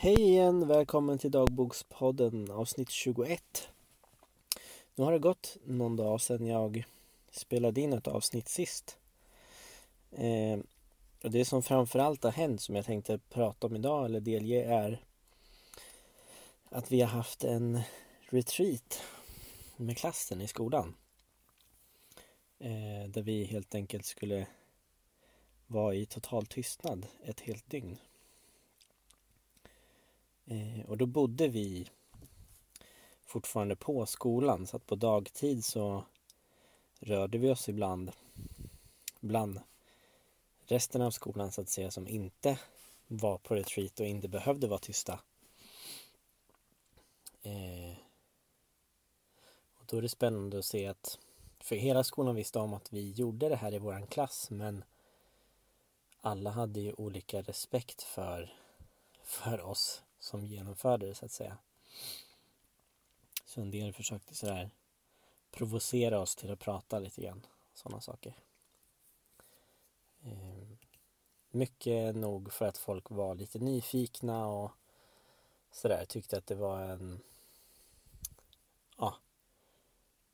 Hej igen, välkommen till dagbokspodden avsnitt 21. Nu har det gått någon dag sedan jag spelade in ett avsnitt sist. Eh, och det som framförallt har hänt som jag tänkte prata om idag eller delge är att vi har haft en retreat med klassen i skolan. Eh, där vi helt enkelt skulle vara i total tystnad ett helt dygn. Eh, och då bodde vi fortfarande på skolan så att på dagtid så rörde vi oss ibland bland resten av skolan så att säga som inte var på retreat och inte behövde vara tysta. Eh, och då är det spännande att se att för hela skolan visste om att vi gjorde det här i våran klass men alla hade ju olika respekt för, för oss som genomförde det så att säga. Så en del försökte sådär provocera oss till att prata lite grann. Sådana saker. Ehm, mycket nog för att folk var lite nyfikna och sådär tyckte att det var en ja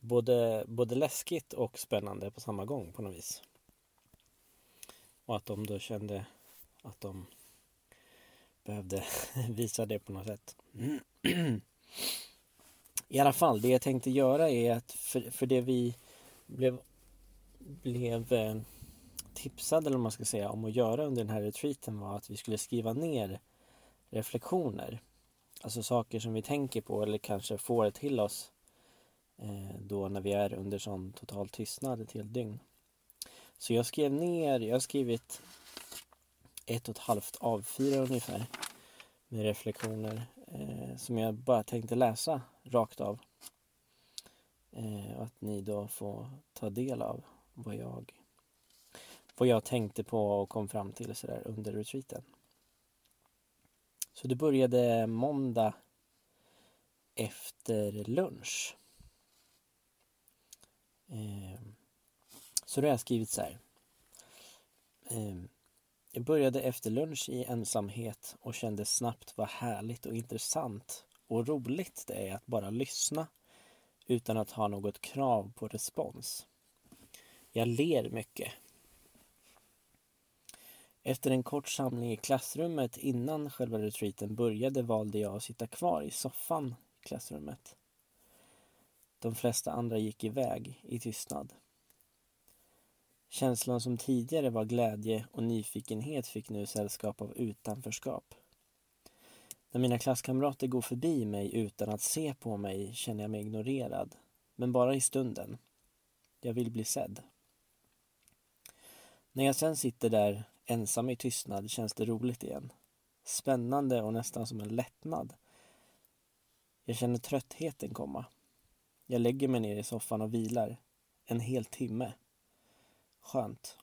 både, både läskigt och spännande på samma gång på något vis. Och att de då kände att de behövde visa det på något sätt. I alla fall, det jag tänkte göra är att för, för det vi blev, blev eh, tipsade, eller vad man ska säga, om att göra under den här retreaten var att vi skulle skriva ner reflektioner. Alltså saker som vi tänker på eller kanske får till oss eh, då när vi är under sån total tystnad ett helt dygn. Så jag skrev ner, jag har skrivit ett och ett halvt A4 ungefär med reflektioner eh, som jag bara tänkte läsa rakt av. Eh, och att ni då får ta del av vad jag, vad jag tänkte på och kom fram till så där under retreaten. Så det började måndag efter lunch. Eh, så då har jag skrivit så här. Eh, jag började efter lunch i ensamhet och kände snabbt vad härligt och intressant och roligt det är att bara lyssna utan att ha något krav på respons. Jag ler mycket. Efter en kort samling i klassrummet innan själva retreaten började valde jag att sitta kvar i soffan i klassrummet. De flesta andra gick iväg i tystnad. Känslan som tidigare var glädje och nyfikenhet fick nu sällskap av utanförskap. När mina klasskamrater går förbi mig utan att se på mig känner jag mig ignorerad. Men bara i stunden. Jag vill bli sedd. När jag sen sitter där ensam i tystnad känns det roligt igen. Spännande och nästan som en lättnad. Jag känner tröttheten komma. Jag lägger mig ner i soffan och vilar. En hel timme. Skönt.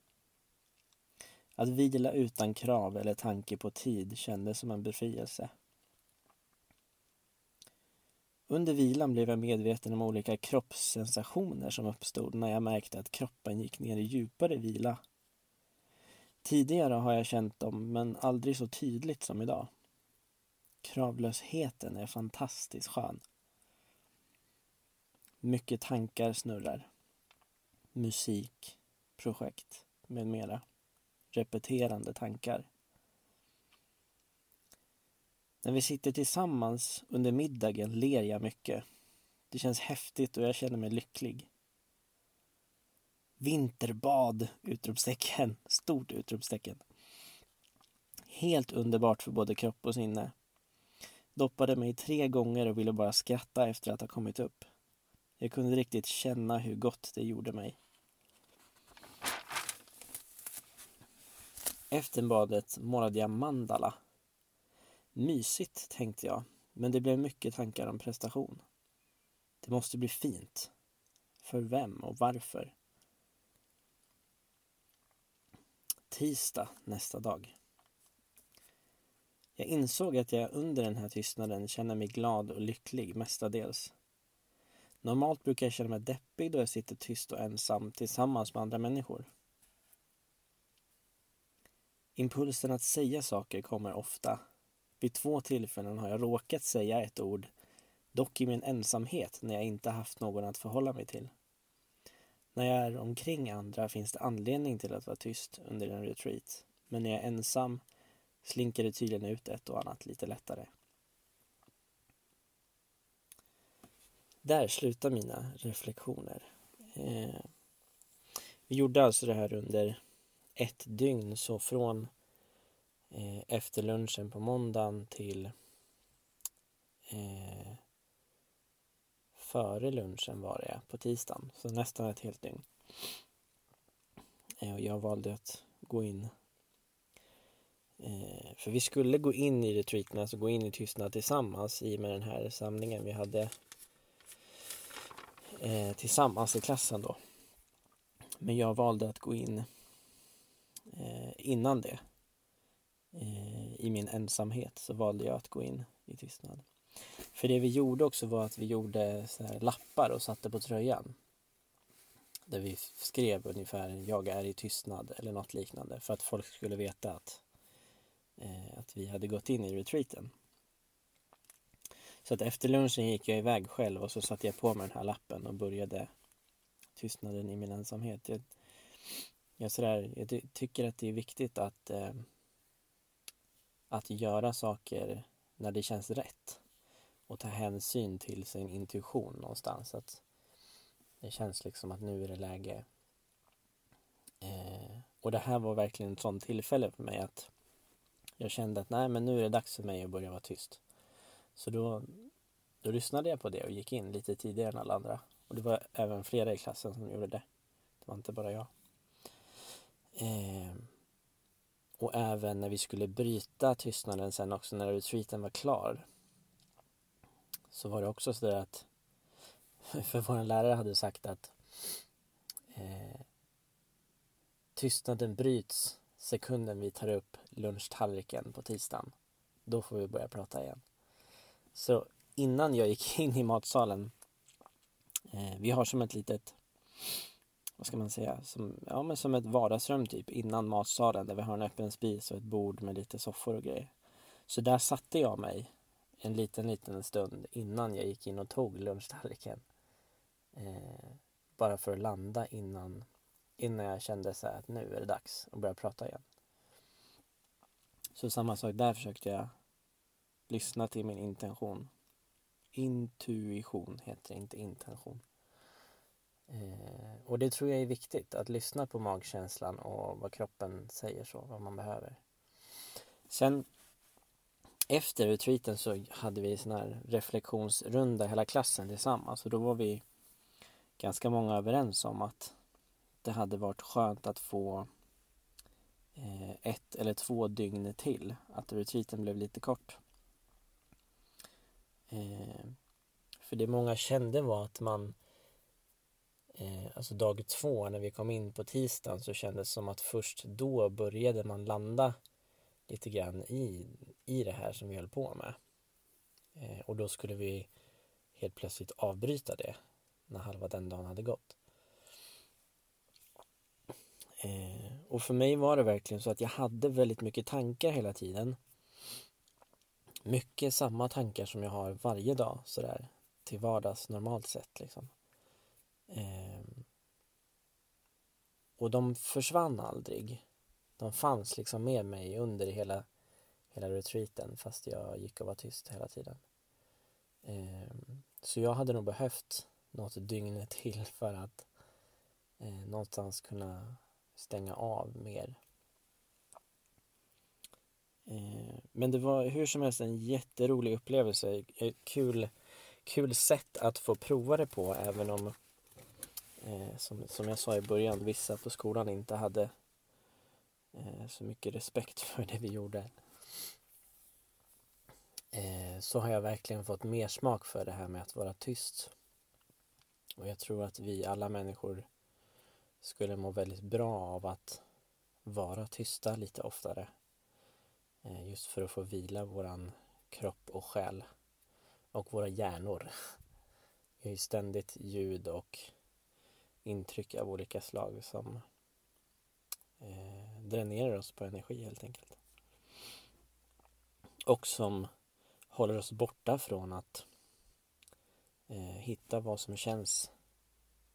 Att vila utan krav eller tanke på tid kändes som en befrielse. Under vilan blev jag medveten om olika kroppssensationer som uppstod när jag märkte att kroppen gick ner i djupare vila. Tidigare har jag känt dem, men aldrig så tydligt som idag. Kravlösheten är fantastiskt skön. Mycket tankar snurrar. Musik, projekt med mera. Repeterande tankar. När vi sitter tillsammans under middagen ler jag mycket. Det känns häftigt och jag känner mig lycklig. Vinterbad! Utropstecken. Stort utropstecken. Helt underbart för både kropp och sinne. Doppade mig tre gånger och ville bara skratta efter att ha kommit upp. Jag kunde riktigt känna hur gott det gjorde mig. Efter badet målade jag mandala. Mysigt, tänkte jag, men det blev mycket tankar om prestation. Det måste bli fint. För vem och varför? Tisdag nästa dag. Jag insåg att jag under den här tystnaden känner mig glad och lycklig mestadels. Normalt brukar jag känna mig deppig då jag sitter tyst och ensam tillsammans med andra människor. Impulsen att säga saker kommer ofta, Vid två tillfällen har jag råkat säga ett ord, dock i min ensamhet när jag inte haft någon att förhålla mig till. När jag är omkring andra finns det anledning till att vara tyst under en retreat, men när jag är ensam slinker det tydligen ut ett och annat lite lättare. Där slutar mina reflektioner. Eh, vi gjorde alltså det här under ett dygn, så från eh, efter lunchen på måndagen till eh, före lunchen var det på tisdagen, så nästan ett helt dygn. Eh, och jag valde att gå in eh, för vi skulle gå in i retreaten, alltså gå in i tystnad tillsammans i och med den här samlingen vi hade eh, tillsammans i klassen då. Men jag valde att gå in innan det. Eh, I min ensamhet så valde jag att gå in i tystnad. För det vi gjorde också var att vi gjorde så här lappar och satte på tröjan. Där vi skrev ungefär jag är i tystnad eller något liknande för att folk skulle veta att, eh, att vi hade gått in i retreaten. Så att efter lunchen gick jag iväg själv och så satte jag på mig den här lappen och började tystnaden i min ensamhet. Jag, jag, sådär, jag tycker att det är viktigt att, eh, att göra saker när det känns rätt och ta hänsyn till sin intuition någonstans. Att det känns liksom att nu är det läge. Eh, och det här var verkligen ett sånt tillfälle för mig att jag kände att nej men nu är det dags för mig att börja vara tyst. Så då, då lyssnade jag på det och gick in lite tidigare än alla andra. Och det var även flera i klassen som gjorde det. Det var inte bara jag. Eh, och även när vi skulle bryta tystnaden sen också när retreaten var klar. Så var det också så där att för vår lärare hade sagt att eh, tystnaden bryts sekunden vi tar upp lunchtallriken på tisdagen. Då får vi börja prata igen. Så innan jag gick in i matsalen, eh, vi har som ett litet, vad ska man säga, som, ja, men som ett vardagsrum typ innan matsalen där vi har en öppen spis och ett bord med lite soffor och grejer. Så där satte jag mig en liten, liten stund innan jag gick in och tog lunchtallriken. Eh, bara för att landa innan, innan jag kände så att nu är det dags att börja prata igen. Så samma sak där försökte jag lyssna till min intention. Intuition heter det, inte intention. Eh, och det tror jag är viktigt, att lyssna på magkänslan och vad kroppen säger så, vad man behöver. Sen efter retreaten så hade vi sån här reflektionsrunda hela klassen tillsammans och då var vi ganska många överens om att det hade varit skönt att få eh, ett eller två dygn till, att retreaten blev lite kort. Eh, för det många kände var att man eh, Alltså dag två när vi kom in på tisdagen så kändes det som att först då började man landa lite grann i, i det här som vi höll på med. Eh, och då skulle vi helt plötsligt avbryta det när halva den dagen hade gått. Eh, och för mig var det verkligen så att jag hade väldigt mycket tankar hela tiden mycket samma tankar som jag har varje dag sådär till vardags normalt sett liksom. Eh, och de försvann aldrig. De fanns liksom med mig under hela, hela retreaten fast jag gick och var tyst hela tiden. Eh, så jag hade nog behövt något dygn till för att eh, någonstans kunna stänga av mer Eh, men det var hur som helst en jätterolig upplevelse. Eh, kul, kul sätt att få prova det på även om eh, som, som jag sa i början, vissa på skolan inte hade eh, så mycket respekt för det vi gjorde. Eh, så har jag verkligen fått mer smak för det här med att vara tyst. Och jag tror att vi alla människor skulle må väldigt bra av att vara tysta lite oftare. Eh, just för att få vila våran kropp och själ och våra hjärnor. Vi har ju ständigt ljud och intryck av olika slag som eh, dränerar oss på energi helt enkelt. och som håller oss borta från att eh, hitta vad som känns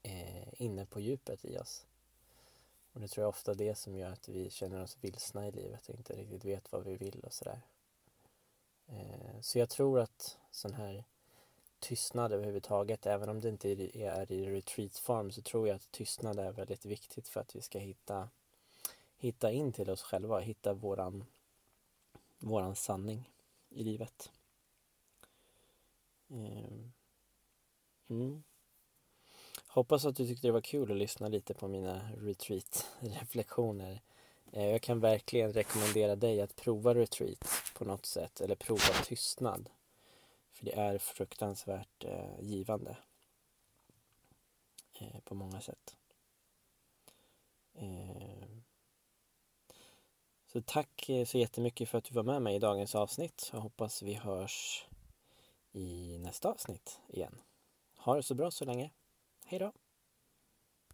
eh, inne på djupet i oss. Och det tror jag ofta det som gör att vi känner oss vilsna i livet och inte riktigt vet vad vi vill och sådär. Eh, så jag tror att sån här tystnad överhuvudtaget, även om det inte är i retreatform så tror jag att tystnad är väldigt viktigt för att vi ska hitta, hitta in till oss själva, hitta våran, våran sanning i livet. Eh, mm. Hoppas att du tyckte det var kul att lyssna lite på mina retreat-reflektioner. Eh, jag kan verkligen rekommendera dig att prova retreat på något sätt eller prova tystnad. För det är fruktansvärt eh, givande eh, på många sätt. Eh, så tack eh, så jättemycket för att du var med mig i dagens avsnitt. Jag hoppas vi hörs i nästa avsnitt igen. Ha det så bra så länge. Hej då!